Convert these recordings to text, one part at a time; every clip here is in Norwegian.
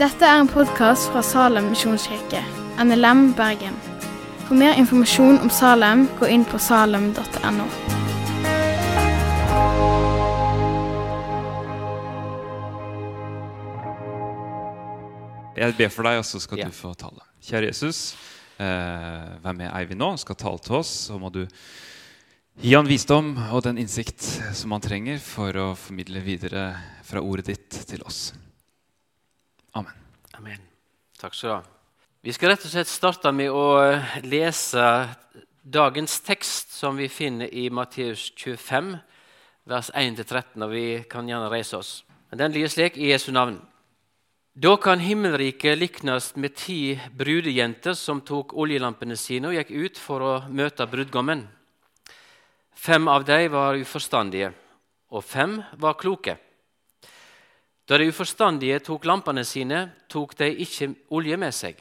Dette er en podkast fra Salem misjonskirke, NLM Bergen. For mer informasjon om Salem, gå inn på salem.no. Jeg ber for deg, og så skal Ja. du få tale. Kjære Jesus, eh, vær med Eivind nå, skal tale til oss. Så må du gi han visdom og den innsikt som han trenger for å formidle videre fra ordet ditt til oss. Amen. Amen. Takk skal du ha. Vi skal rett og slett starte med å lese dagens tekst, som vi finner i Matteus 25, vers 1-13. Og vi kan gjerne reise oss. Den lyder slik i Jesu navn. Da kan himmelriket liknes med ti brudejenter som tok oljelampene sine og gikk ut for å møte brudgommen. Fem av dem var uforstandige, og fem var kloke. Da de uforstandige tok lampene sine, tok de ikke olje med seg.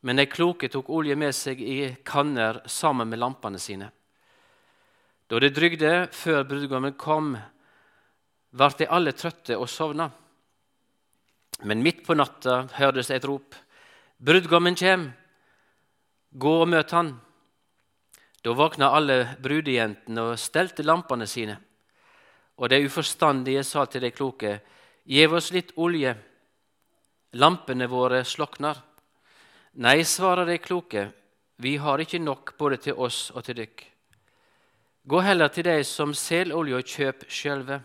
Men de kloke tok olje med seg i kanner sammen med lampene sine. Da de drygde før brudgommen kom, ble de alle trøtte og sovna. Men midt på natta hørtes et rop. Brudgommen kjem! Gå og møt han! Da våkna alle brudejentene og stelte lampene sine. Og de uforstandige sa til de kloke, Gjev oss litt olje, lampene våre slokner. Nei, svarer de kloke, vi har ikke nok både til oss og til dykk. Gå heller til de som selger olje, og kjøp sjølve.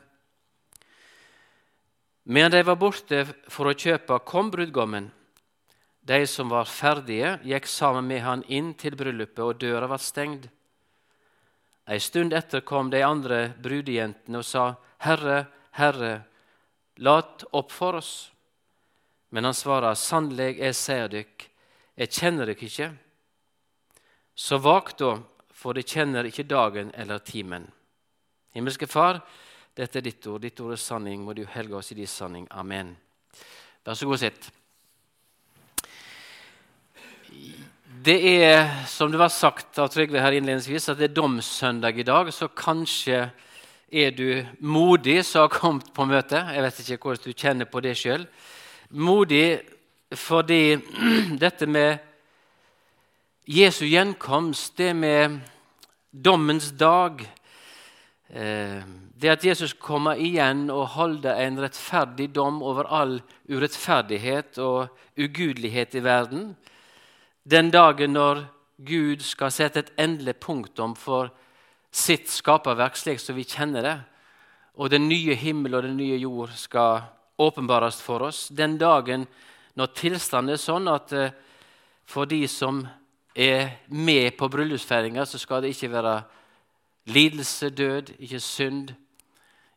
Medan de var borte for å kjøpe, kom brudgommen. De som var ferdige, gikk sammen med han inn til bryllupet, og døra var stengt. Ei stund etter kom de andre brudejentene og sa, Herre, Herre, lat opp for oss. Men han svarer, sannelig, jeg sier dykk, jeg kjenner dykk ikke. Så vak da, for de kjenner ikke dagen eller timen. Himmelske Far, dette er ditt ord, ditt ord er sanning, må du helge oss i din sanning. Amen. Vær så god, sitt. Det er, som det var sagt av Trygve her innledningsvis, at det er domssøndag i dag, så kanskje er du modig som har kommet på møte. Jeg vet ikke hvordan du kjenner på det sjøl. Modig fordi dette med Jesu gjenkomst, det med dommens dag eh, Det at Jesus kommer igjen og holder en rettferdig dom over all urettferdighet og ugudelighet i verden. Den dagen når Gud skal sette et endelig punktum for sitt skaperverk slik som vi kjenner det, og den nye himmel og den nye jord skal åpenbares for oss. Den dagen når tilstanden er sånn at eh, for de som er med på bryllupsfeiringa, så skal det ikke være lidelse, død, ikke synd.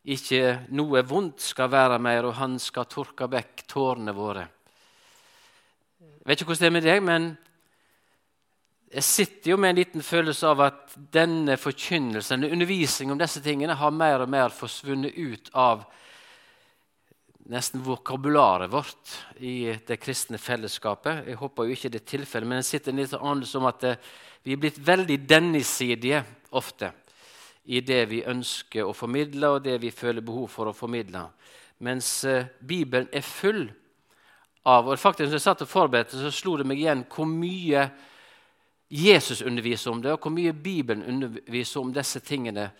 Ikke noe vondt skal være mer, og han skal tørke vekk tårene våre. Jeg vet ikke hvordan det er med deg, men jeg sitter jo med en liten følelse av at denne forkynnelsen, undervisningen om disse tingene, har mer og mer forsvunnet ut av nesten vokabularet vårt i det kristne fellesskapet. Jeg håper jo ikke det er tilfellet, men jeg sitter litt anelse om at det, vi er blitt veldig dennisidige ofte i det vi ønsker å formidle, og det vi føler behov for å formidle. Mens eh, Bibelen er full av og faktisk Når jeg satt og forberedte, så slo det meg igjen hvor mye Jesus underviser om det, og hvor mye Bibelen underviser om disse tingene.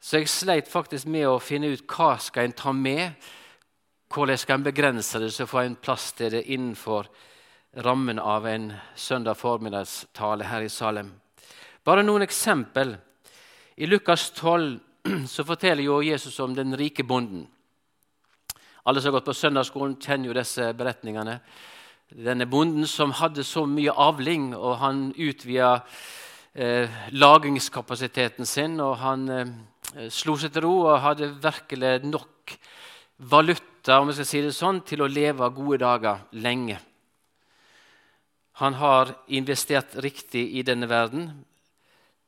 Så jeg sleit faktisk med å finne ut hva skal en ta med. Hvordan skal en begrense det så får en plass til det innenfor rammen av en søndag formiddagstale her i Salem. Bare noen eksempel. I Lukas 12 så forteller jo Jesus om den rike bonden. Alle som har gått på søndagsskolen, kjenner jo disse beretningene. Denne bonden som hadde så mye avling, og han utvida eh, lagringskapasiteten sin. Og han eh, slo seg til ro og hadde virkelig nok valuta om jeg skal si det sånn, til å leve gode dager lenge. Han har investert riktig i denne verden,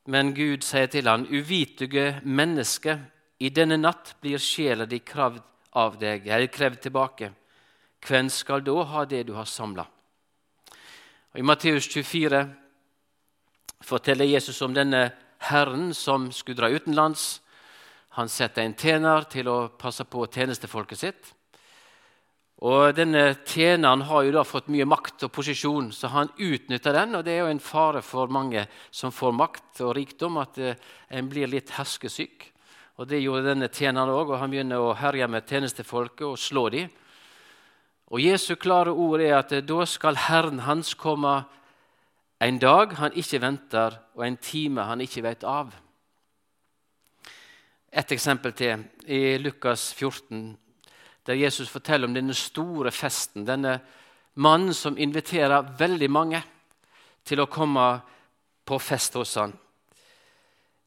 men Gud sier til han, uvitige menneske, i denne natt blir sjela di kravd av deg, eller krevd tilbake. Hvem skal da ha det du har samla? I Matteus 24 forteller Jesus om denne herren som skulle dra utenlands. Han setter en tjener til å passe på tjenestefolket sitt. Og denne Tjeneren har jo da fått mye makt og posisjon, så han utnytter den. og Det er jo en fare for mange som får makt og rikdom, at eh, en blir litt herskesyk. Og Det gjorde denne tjeneren òg, og han begynner å herje med tjenestefolket og slå dem. Og Jesu klare ord er at da skal Herren hans komme en dag han ikke venter, og en time han ikke vet av. Et eksempel til i Lukas 14 der Jesus forteller om denne store festen. Denne mannen som inviterer veldig mange til å komme på fest hos han.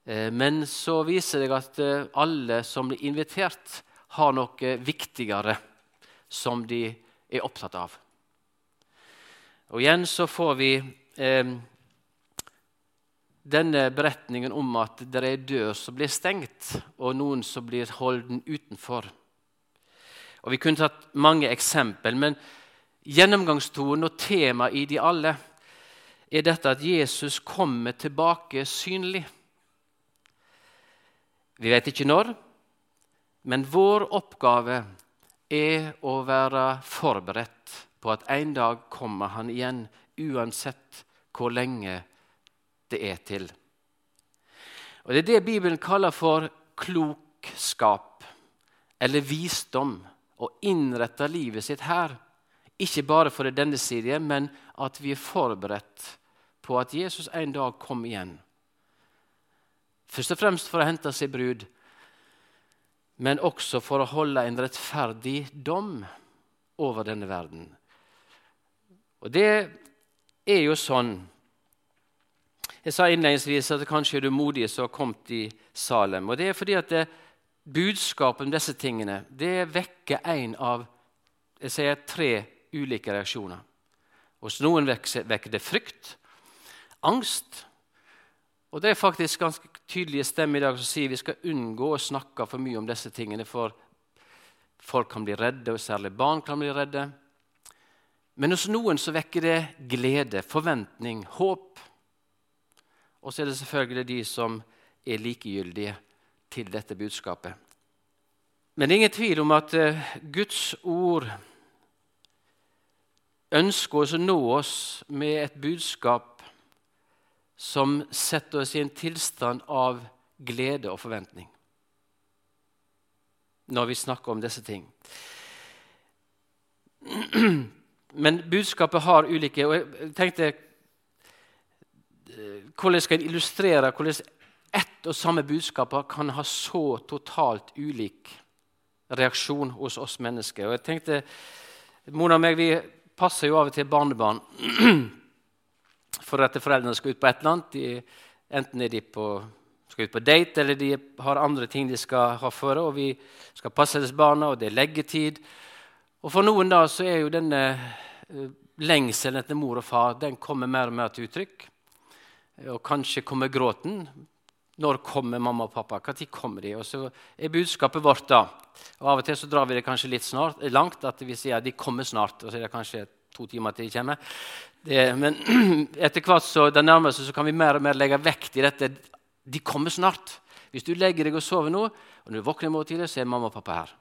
Eh, men så viser det at eh, alle som blir invitert, har noe viktigere som de er opptatt av. Og igjen så får vi eh, denne beretningen om at det er ei dør som blir stengt, og noen som blir holden utenfor. Og Vi kunne tatt mange eksempel, men gjennomgangstonen og temaet i de alle er dette at Jesus kommer tilbake synlig. Vi vet ikke når, men vår oppgave er å være forberedt på at en dag kommer han igjen, uansett hvor lenge det er til. Og Det er det Bibelen kaller for klokskap eller visdom og innrette livet sitt her. Ikke bare for det denne side, men at vi er forberedt på at Jesus en dag kommer igjen. Først og fremst for å hente seg brud, men også for å holde en rettferdig dom over denne verden. Og det er jo sånn Jeg sa innledningsvis at kanskje er du modig som har kommet i Salem. Og det er fordi at det, budskapet om disse tingene det vekker en av jeg sier, tre ulike reaksjoner. Hos noen vekker det frykt, angst. Og Det er faktisk ganske tydelige stemmer i dag som sier vi skal unngå å snakke for mye om disse tingene, for folk kan bli redde, og særlig barn kan bli redde. Men hos noen så vekker det glede, forventning, håp. Og så er det selvfølgelig de som er likegyldige til dette budskapet. Men det er ingen tvil om at uh, Guds ord ønsker oss å nå oss med et budskap som setter oss i en tilstand av glede og forventning når vi snakker om disse ting. Men budskapet har ulike og Jeg tenkte eh, hvordan skal en illustrere hvordan ett og samme budskap kan ha så totalt ulik reaksjon hos oss mennesker. Og jeg tenkte, Mona og meg vi passer jo av og til barnebarn for at foreldrene skal ut på et eller annet. De, enten er de på, skal ut på date, eller de har andre ting de skal ha for. Og vi skal passe deres barna, og det er leggetid. Og For noen da så er jo denne eh, lengselen etter mor og far den kommer mer og mer til uttrykk. Og kanskje kommer gråten. Når kommer mamma og pappa? Når kommer de? Og så er budskapet vårt da og Av og til så drar vi det kanskje litt snart, langt, at vi sier at de kommer snart. Og så er det kanskje to timer til de kommer. Det, men etter hvert så det nærmeste så kan vi mer og mer legge vekt i dette. De kommer snart. Hvis du legger deg og sover nå, og når du våkner i morgen tidlig, så er mamma og pappa her.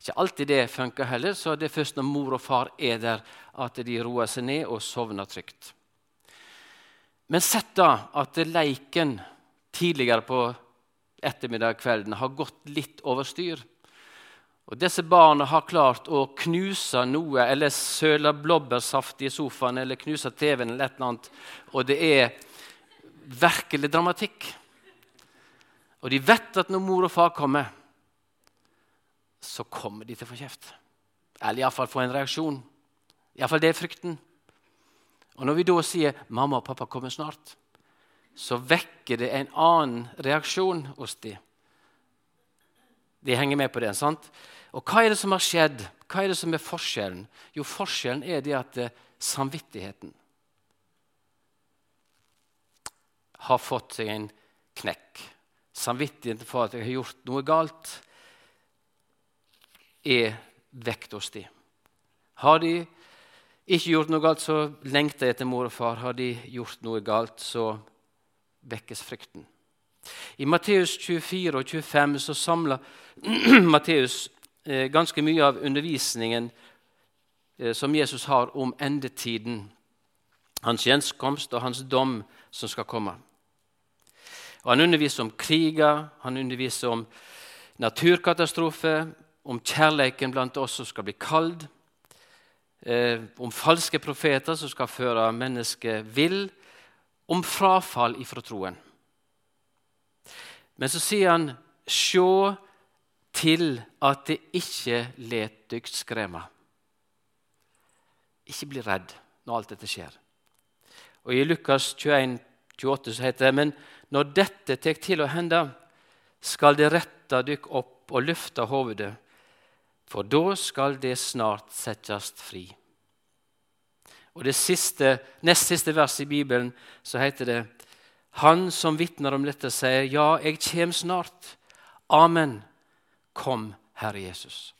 Ikke alltid det funker heller, så det er først når mor og far er der, at de roer seg ned og sovner trygt. Men sett da at leiken tidligere på ettermiddag kvelden har gått litt over styr. Og Disse barna har klart å knuse noe, eller søle blåbærsaft i sofaen eller knuse TV-en, eller et eller annet, og det er virkelig dramatikk. Og de vet at når mor og far kommer, så kommer de til å få kjeft. Eller iallfall få en reaksjon. Iallfall det er frykten. Og når vi da sier 'mamma og pappa kommer snart', så vekker det en annen reaksjon hos dem. De henger med på det. sant? Og hva er det som har skjedd? Hva er det som er forskjellen? Jo, forskjellen er det at eh, samvittigheten har fått seg en knekk. Samvittigheten for at jeg har gjort noe galt, er vekt hos de. Har de ikke gjort noe galt, så lengter jeg etter mor og far. Har de gjort noe galt, så vekkes frykten. I Matteus 24 og 25 så samler Matteus eh, ganske mye av undervisningen eh, som Jesus har om endetiden, hans gjenkomst og hans dom som skal komme. Og Han underviser om kriger, han underviser om naturkatastrofer, om kjærleiken blant oss som skal bli kald, eh, om falske profeter som skal føre mennesket vill, om frafall ifra troen. Men så sier han sjå til at det ikke let dykk skremme. Ikke bli redd når alt dette skjer. Og I Lukas 21, 28 så heter det men når dette tek til å hende, skal det rette dykk opp og løfte hovedet, for da skal det snart settes fri. Og det siste, nest siste verset i Bibelen så heter det Han som vitner om dette, sier, Ja, jeg kommer snart. Amen. Kom, Herre Jesus.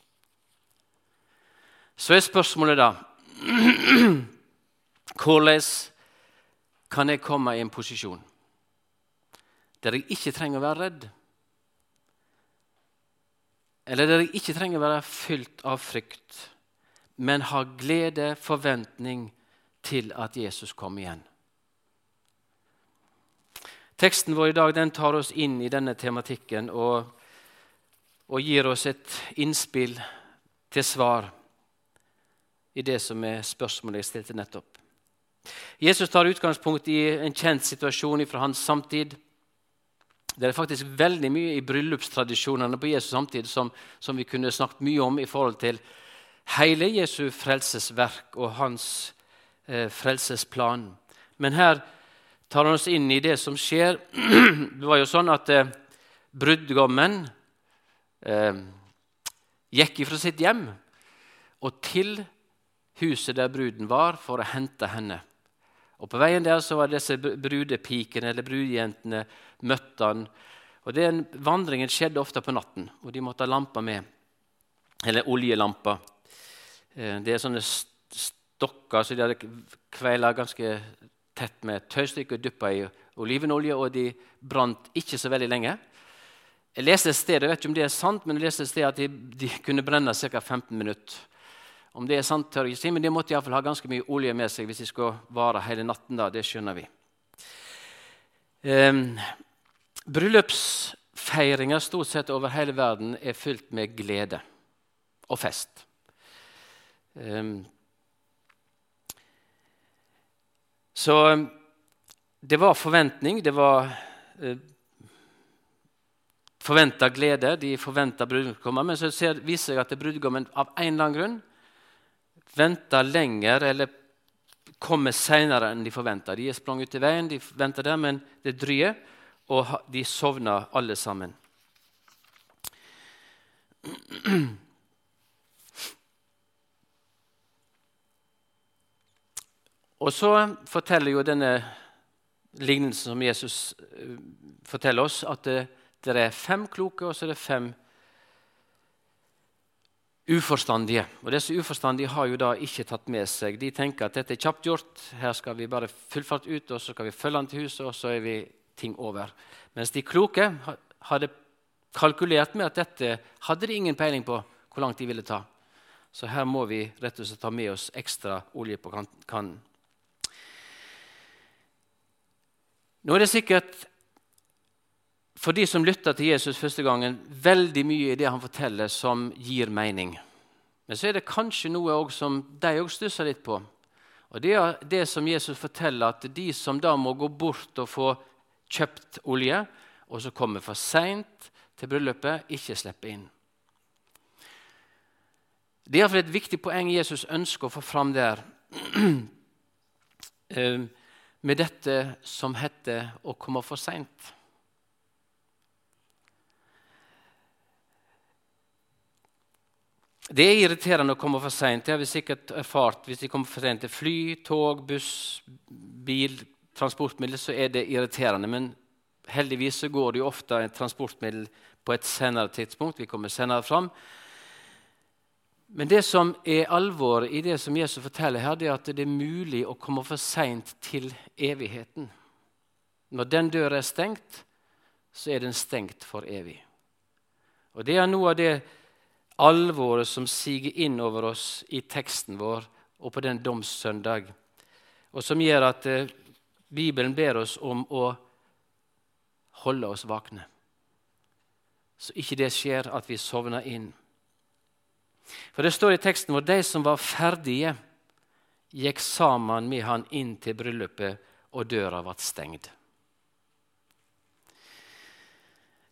Så er spørsmålet da Hvordan kan jeg komme i en posisjon der jeg ikke trenger å være redd? Eller der jeg ikke trenger å være fylt av frykt, men har glede, forventning til at Jesus kommer igjen. Teksten vår i dag den tar oss inn i denne tematikken og, og gir oss et innspill til svar i det som er spørsmålet jeg stilte nettopp. Jesus tar utgangspunkt i en kjent situasjon fra hans samtid. Det er faktisk veldig mye i bryllupstradisjonene på Jesus samtid som, som vi kunne snakket mye om i forhold til hele Jesu frelsesverk og hans eh, frelsesplan. Men her tar oss inn i det som skjer. Det var jo sånn at eh, brudgommen eh, gikk ifra sitt hjem og til huset der bruden var, for å hente henne. Og På veien der så var disse brudepikene eller brudjentene møtte han. Og den Vandringen skjedde ofte på natten, og de måtte ha lamper med. Eller oljelamper. Eh, det er sånne stokker så de hadde kveila ganske tett med tøystykke og dyppa i olivenolje, og de brant ikke så veldig lenge. Jeg leste et sted, jeg vet ikke om det er sant, men jeg leste et sted at de, de kunne brenne ca. 15 minutter. Om det er sant, tør jeg ikke si, men de måtte iallfall ha ganske mye olje med seg hvis de skulle vare hele natten. da, Det skjønner vi. Um, Bryllupsfeiringer stort sett over hele verden er fylt med glede og fest. Um, så det var forventning, det var eh, forventa glede. De forventa brudgommen, men så ser, viser det seg at brudgommen av en eller annen grunn venter lenger eller kommer senere enn de forventa. De er sprang ut i veien, de venter der, men det drøyer, og de sovner alle sammen. Og så forteller jo denne lignelsen som Jesus eh, forteller oss, at det, det er fem kloke og så er det fem uforstandige. Og Disse uforstandige har jo da ikke tatt med seg De tenker at dette er kjapt gjort, her skal vi bare fullfart ut, og så skal vi følge han til huset, og så er vi ting over. Mens de kloke hadde kalkulert med at dette hadde de ingen peiling på hvor langt de ville ta. Så her må vi rett og slett ta med oss ekstra olje på kannen. Nå er det sikkert for de som lytter til Jesus første gangen, veldig mye i det han forteller, som gir mening. Men så er det kanskje noe som de òg stusser litt på. Og Det er det som Jesus forteller, at de som da må gå bort og få kjøpt olje, og så kommer for seint til bryllupet, ikke slipper inn. Det er et viktig poeng Jesus ønsker å få fram der. Med dette som heter å komme for seint. Det er irriterende å komme for seint. Det har vi sikkert erfart. Hvis vi kommer for sent til fly, tog, buss, bil, transportmiddel, så er det irriterende. Men heldigvis så går det jo ofte et transportmiddel på et senere tidspunkt. Vi kommer senere fram. Men det som er alvoret i det som Jesus forteller her, det er at det er mulig å komme for seint til evigheten. Når den døra er stengt, så er den stengt for evig. Og Det er noe av det alvoret som siger inn over oss i teksten vår og på den domssøndag, og som gjør at eh, Bibelen ber oss om å holde oss vakne. Så ikke det skjer at vi sovner inn. For det står i teksten hvor de som var ferdige, gikk sammen med han inn til bryllupet, og døra ble stengt.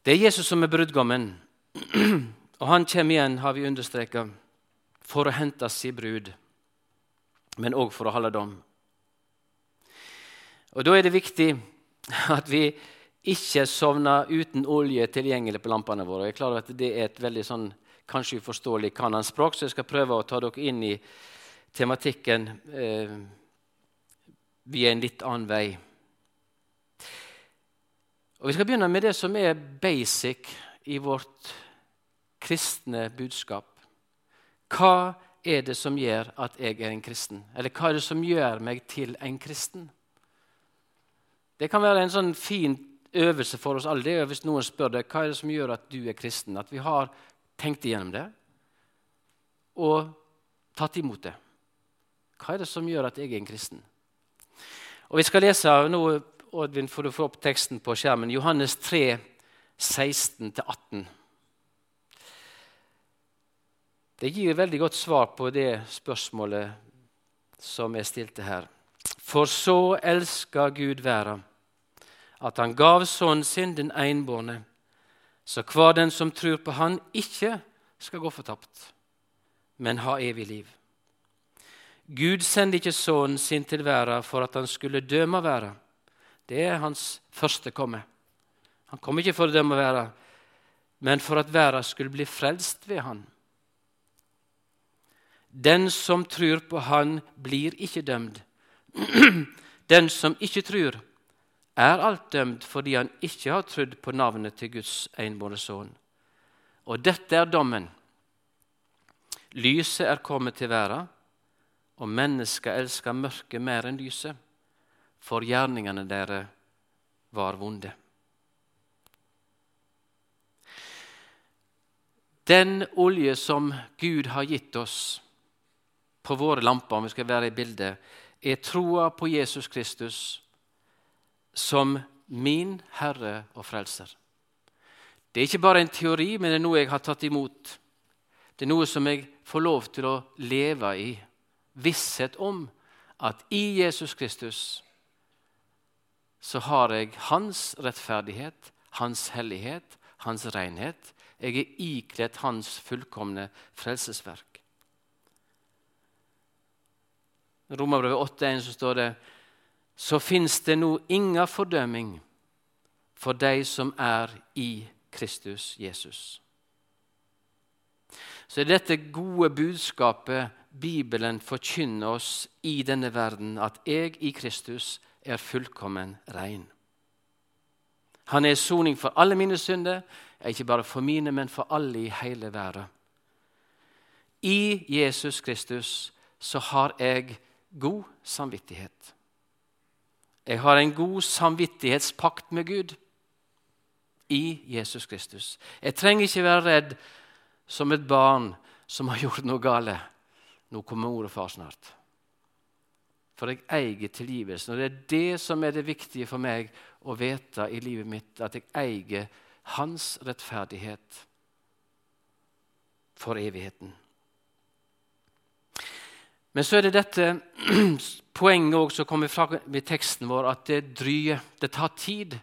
Det er Jesus som er brudgommen, og han kommer igjen, har vi understreka, for å hente sin brud, men òg for å holde dom. Og Da er det viktig at vi ikke sovner uten olje tilgjengelig på lampene våre. Jeg er klar over at Det er et veldig sånn, kanskje uforståelig kananspråk, så jeg skal prøve å ta dere inn i tematikken eh, via en litt annen vei. Og Vi skal begynne med det som er basic i vårt kristne budskap. Hva er det som gjør at jeg er en kristen? Eller hva er det som gjør meg til en kristen? Det kan være en sånn fin øvelse for oss alle. Det er hvis noen spør deg hva er det som gjør at du er kristen. At vi har tenkt igjennom det og tatt imot det. Hva er det som gjør at jeg er en kristen? Og Vi skal lese nå, Oddvin, for du få opp teksten på skjermen. Johannes 3, 16-18. Det gir veldig godt svar på det spørsmålet som jeg stilte her. For så elska Gud verda, at han gav Sønnen sin, den enbårne, så hver den som tror på Han, ikke skal gå fortapt, men ha evig liv. Gud sendte ikke Sønnen sin til verden for at han skulle døme verden. Det er hans første komme. Han kom ikke for å dømme verden, men for at verden skulle bli frelst ved han. Den som tror på Han, blir ikke dømt. Den som ikke tror, er alt dømt fordi han ikke har trodd på navnet til Guds enbårne sønn. Og dette er dommen. Lyset er kommet til verden, og mennesker elsker mørket mer enn lyset, for gjerningene deres var vonde. Den olje som Gud har gitt oss på våre lamper, om vi skal være i bildet, er troa på Jesus Kristus som min Herre og Frelser. Det er ikke bare en teori, men det er noe jeg har tatt imot. Det er noe som jeg får lov til å leve i. Visshet om at i Jesus Kristus så har jeg hans rettferdighet, hans hellighet, hans renhet. Jeg er ikledd hans fullkomne frelsesverk. Romerbrevet 8,1 så står det så fins det nå inga fordømming for de som er i Kristus Jesus. Så er dette gode budskapet Bibelen forkynner oss i denne verden, at jeg i Kristus er fullkommen rein. Han er soning for alle mine synder, ikke bare for mine, men for alle i hele verden. I Jesus Kristus så har jeg god samvittighet. Jeg har en god samvittighetspakt med Gud i Jesus Kristus. Jeg trenger ikke være redd som et barn som har gjort noe galt. Nå kommer mor og far snart. For jeg eier tilgivelsen. Og det er det som er det viktige for meg å vite i livet mitt, at jeg eier hans rettferdighet for evigheten. Men så er det dette poenget også som kommer fra i teksten vår, at det dryer. Det tar tid.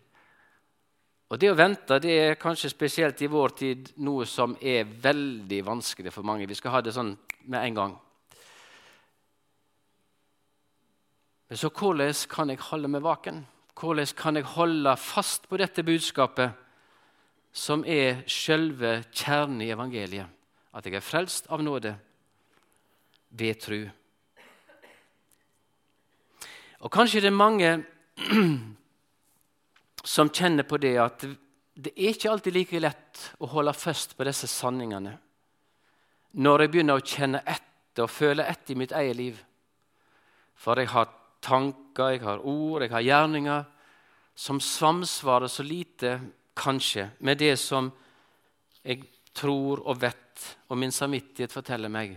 Og det å vente det er kanskje spesielt i vår tid noe som er veldig vanskelig for mange. Vi skal ha det sånn med en gang. Men så hvordan kan jeg holde meg vaken? Hvordan kan jeg holde fast på dette budskapet, som er selve kjernen i evangeliet? At jeg er frelst av nåde ved tru. Og kanskje det er mange som kjenner på det at det er ikke alltid like lett å holde fast på disse sanningene når jeg begynner å kjenne etter og føle etter i mitt eget liv. For jeg har tanker, jeg har ord, jeg har gjerninger som samsvarer så lite, kanskje, med det som jeg tror og vet, og min samvittighet forteller meg.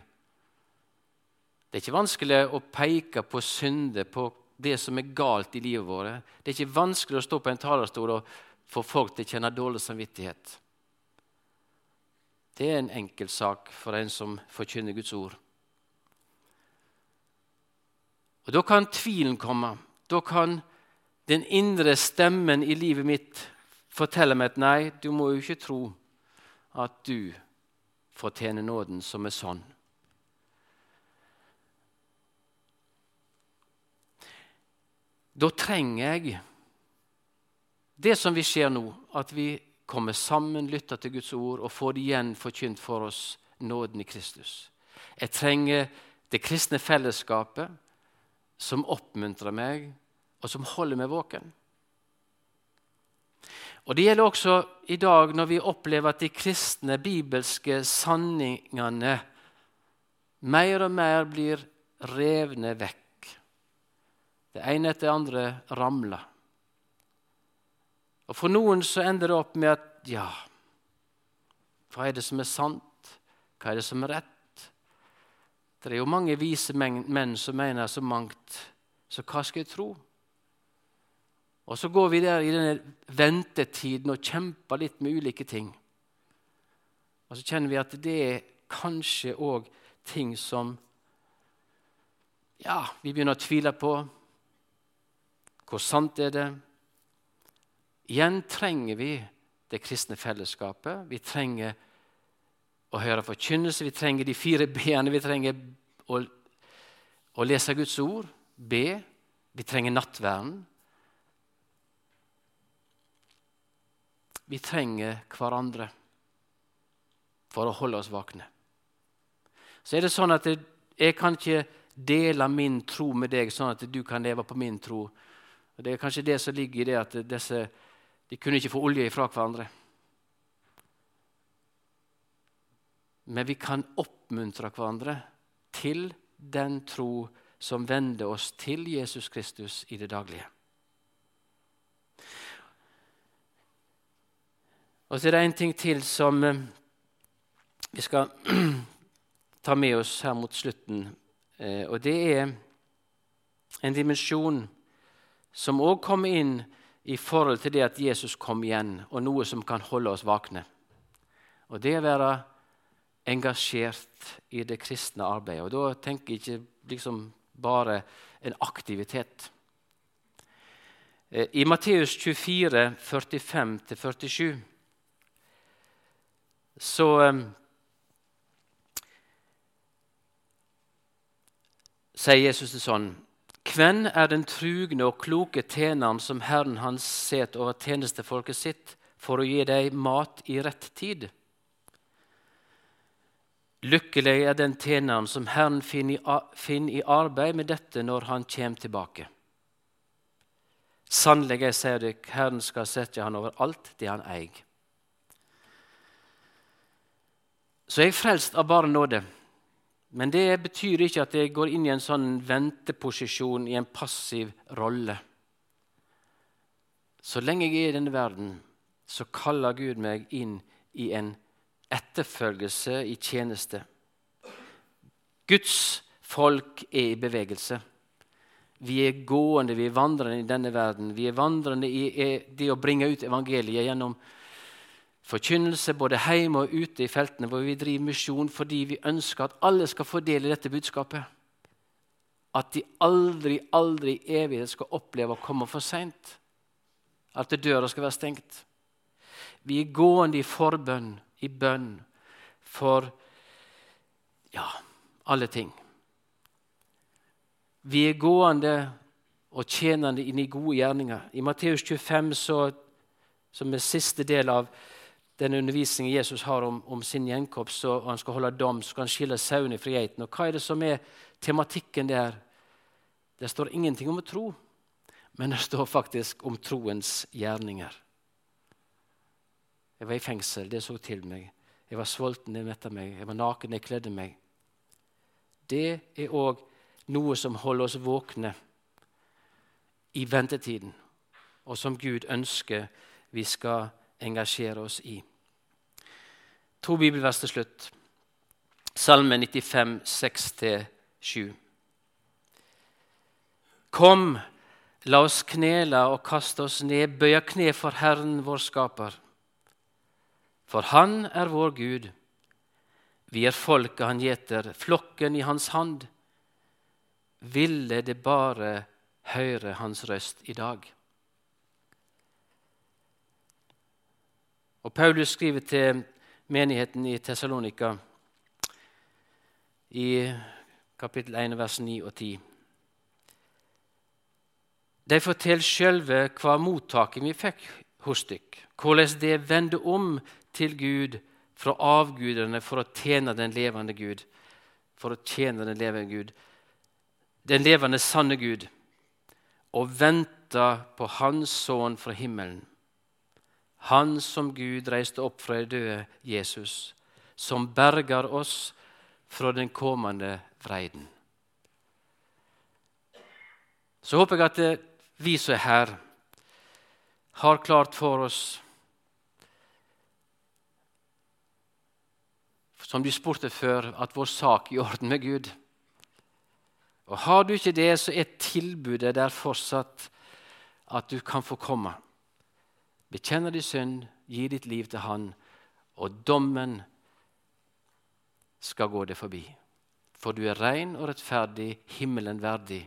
Det er ikke vanskelig å peke på synder, på det som er galt i livet vårt. Det er ikke vanskelig å stå på en talerstol og få folk til å kjenne dårlig samvittighet. Det er en enkel sak for en som forkynner Guds ord. Og Da kan tvilen komme. Da kan den indre stemmen i livet mitt fortelle meg at nei, du må jo ikke tro at du fortjener nåden som er sånn. Da trenger jeg det som vi ser nå, at vi kommer sammen, lytter til Guds ord og får det igjen forkynt for oss nåden i Kristus. Jeg trenger det kristne fellesskapet som oppmuntrer meg, og som holder meg våken. Og Det gjelder også i dag når vi opplever at de kristne bibelske sanningene mer og mer blir revne vekk. Det ene etter det andre ramler. Og For noen så ender det opp med at ja, hva er det som er sant? Hva er det som er rett? Det er jo mange vise menn som mener så mangt, så hva skal jeg tro? Og så går vi der i denne ventetiden og kjemper litt med ulike ting. Og så kjenner vi at det er kanskje òg ting som ja, vi begynner å tvile på. Hvor sant er det? Igjen trenger vi det kristne fellesskapet. Vi trenger å høre forkynnelse. Vi trenger de fire b-ene. Vi trenger å, å, lese Guds ord, be. Vi trenger nattverden. Vi trenger hverandre for å holde oss våkne. Så er det sånn at jeg kan ikke dele min tro med deg, sånn at du kan leve på min tro. Det er kanskje det som ligger i det at disse, de kunne ikke få olje fra hverandre. Men vi kan oppmuntre hverandre til den tro som vender oss til Jesus Kristus i det daglige. Og så er det en ting til som eh, vi skal ta med oss her mot slutten. Eh, og det er en dimensjon som òg kommer inn i forhold til det at Jesus kom igjen, og noe som kan holde oss vakne. Og det å være engasjert i det kristne arbeidet. Og da tenker jeg ikke liksom bare en aktivitet. Eh, I Matteus 24, 45-47 så um, sier Jesus det sånn Hvem er den trugne og kloke tjeneren som Herren hans set over tjenestefolket sitt for å gi deg mat i rett tid? Lykkelig er den tjeneren som Herren finner i arbeid med dette når han kommer tilbake. Sannelig, jeg sier dere, Herren skal sette han over alt det han eier. Så jeg er frelst av bare nåde. Men det betyr ikke at jeg går inn i en sånn venteposisjon, i en passiv rolle. Så lenge jeg er i denne verden, så kaller Gud meg inn i en etterfølgelse i tjeneste. Guds folk er i bevegelse. Vi er gående, vi er vandrende i denne verden. Vi er vandrende i det å bringe ut evangeliet gjennom forkynnelse både hjemme og ute i feltene, hvor vi driver misjon fordi vi ønsker at alle skal få del i dette budskapet. At de aldri, aldri i evighet skal oppleve å komme for seint. At døra skal være stengt. Vi er gående i forbønn i bønn for ja, alle ting. Vi er gående og tjenende inn i gode gjerninger. I Matteus 25, så, som er siste del av den undervisningen Jesus har om, om sin gjenkomst, og han skal holde dom, så skal han skille sauene fra geitene. Hva er det som er tematikken der? Det står ingenting om å tro, men det står faktisk om troens gjerninger. Jeg var i fengsel, det så til meg. Jeg var sulten, det metta meg. Jeg var naken, det kledde meg. Det er òg noe som holder oss våkne i ventetiden, og som Gud ønsker vi skal engasjere oss i. To bibelvers til slutt. Salme 95, 6-7. Kom, la oss knele og kaste oss ned, bøye kne for Herren vår Skaper. For Han er vår Gud. Vi er folket han gjeter, flokken i hans hand. Ville det bare høre hans røst i dag? Og Paulus skriver til menigheten i Tessalonika i kapittel 1, vers 9 og 10. De forteller sjølve hva mottaket vi fikk hos dykk, hvordan det vendte om til Gud fra avgudene for å tjene den levende Gud. For å tjene den levende Gud, den levende, sanne Gud, og vente på Hans sønn fra himmelen han som Gud reiste opp fra de døde, Jesus, som berger oss fra den kommende vreiden. Så håper jeg at eh, vi som er her, har klart for oss Som du spurte før, at vår sak er i orden med Gud. Og Har du ikke det, så er tilbudet der fortsatt at du kan få komme. Bekjenner din synd, gi ditt liv til Han, og dommen skal gå deg forbi. For du er ren og rettferdig, himmelen verdig,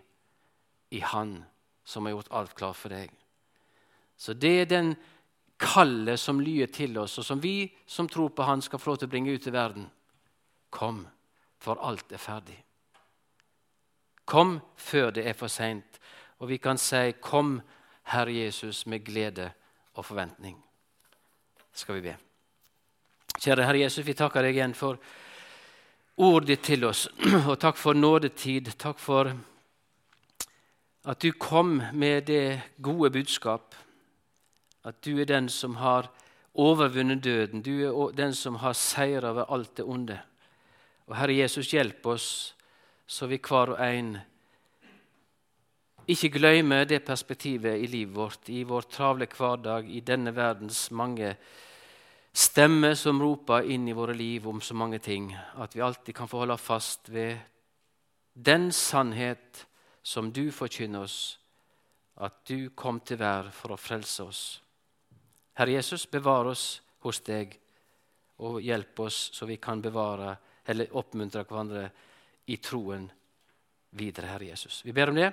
i Han som har gjort alt klart for deg. Så det er den kallet som lyder til oss, og som vi som tror på Han, skal få lov til å bringe ut i verden. Kom, for alt er ferdig. Kom før det er for seint. Og vi kan si, 'Kom, Herre Jesus, med glede' og forventning. Skal vi be. Kjære Herre Jesus, vi takker deg igjen for ordet ditt til oss. Og takk for nådetid. Takk for at du kom med det gode budskap. At du er den som har overvunnet døden. Du er den som har seier over alt det onde. Og Herre Jesus, hjelp oss så vi hver og en ikke glemme det perspektivet i livet vårt, i vår travle hverdag, i denne verdens mange stemmer som roper inn i våre liv om så mange ting, at vi alltid kan få holde fast ved den sannhet som du forkynner oss, at du kom til vær for å frelse oss. Herre Jesus, bevar oss hos deg, og hjelp oss så vi kan bevare eller oppmuntre hverandre i troen videre, Herre Jesus. Vi ber om det.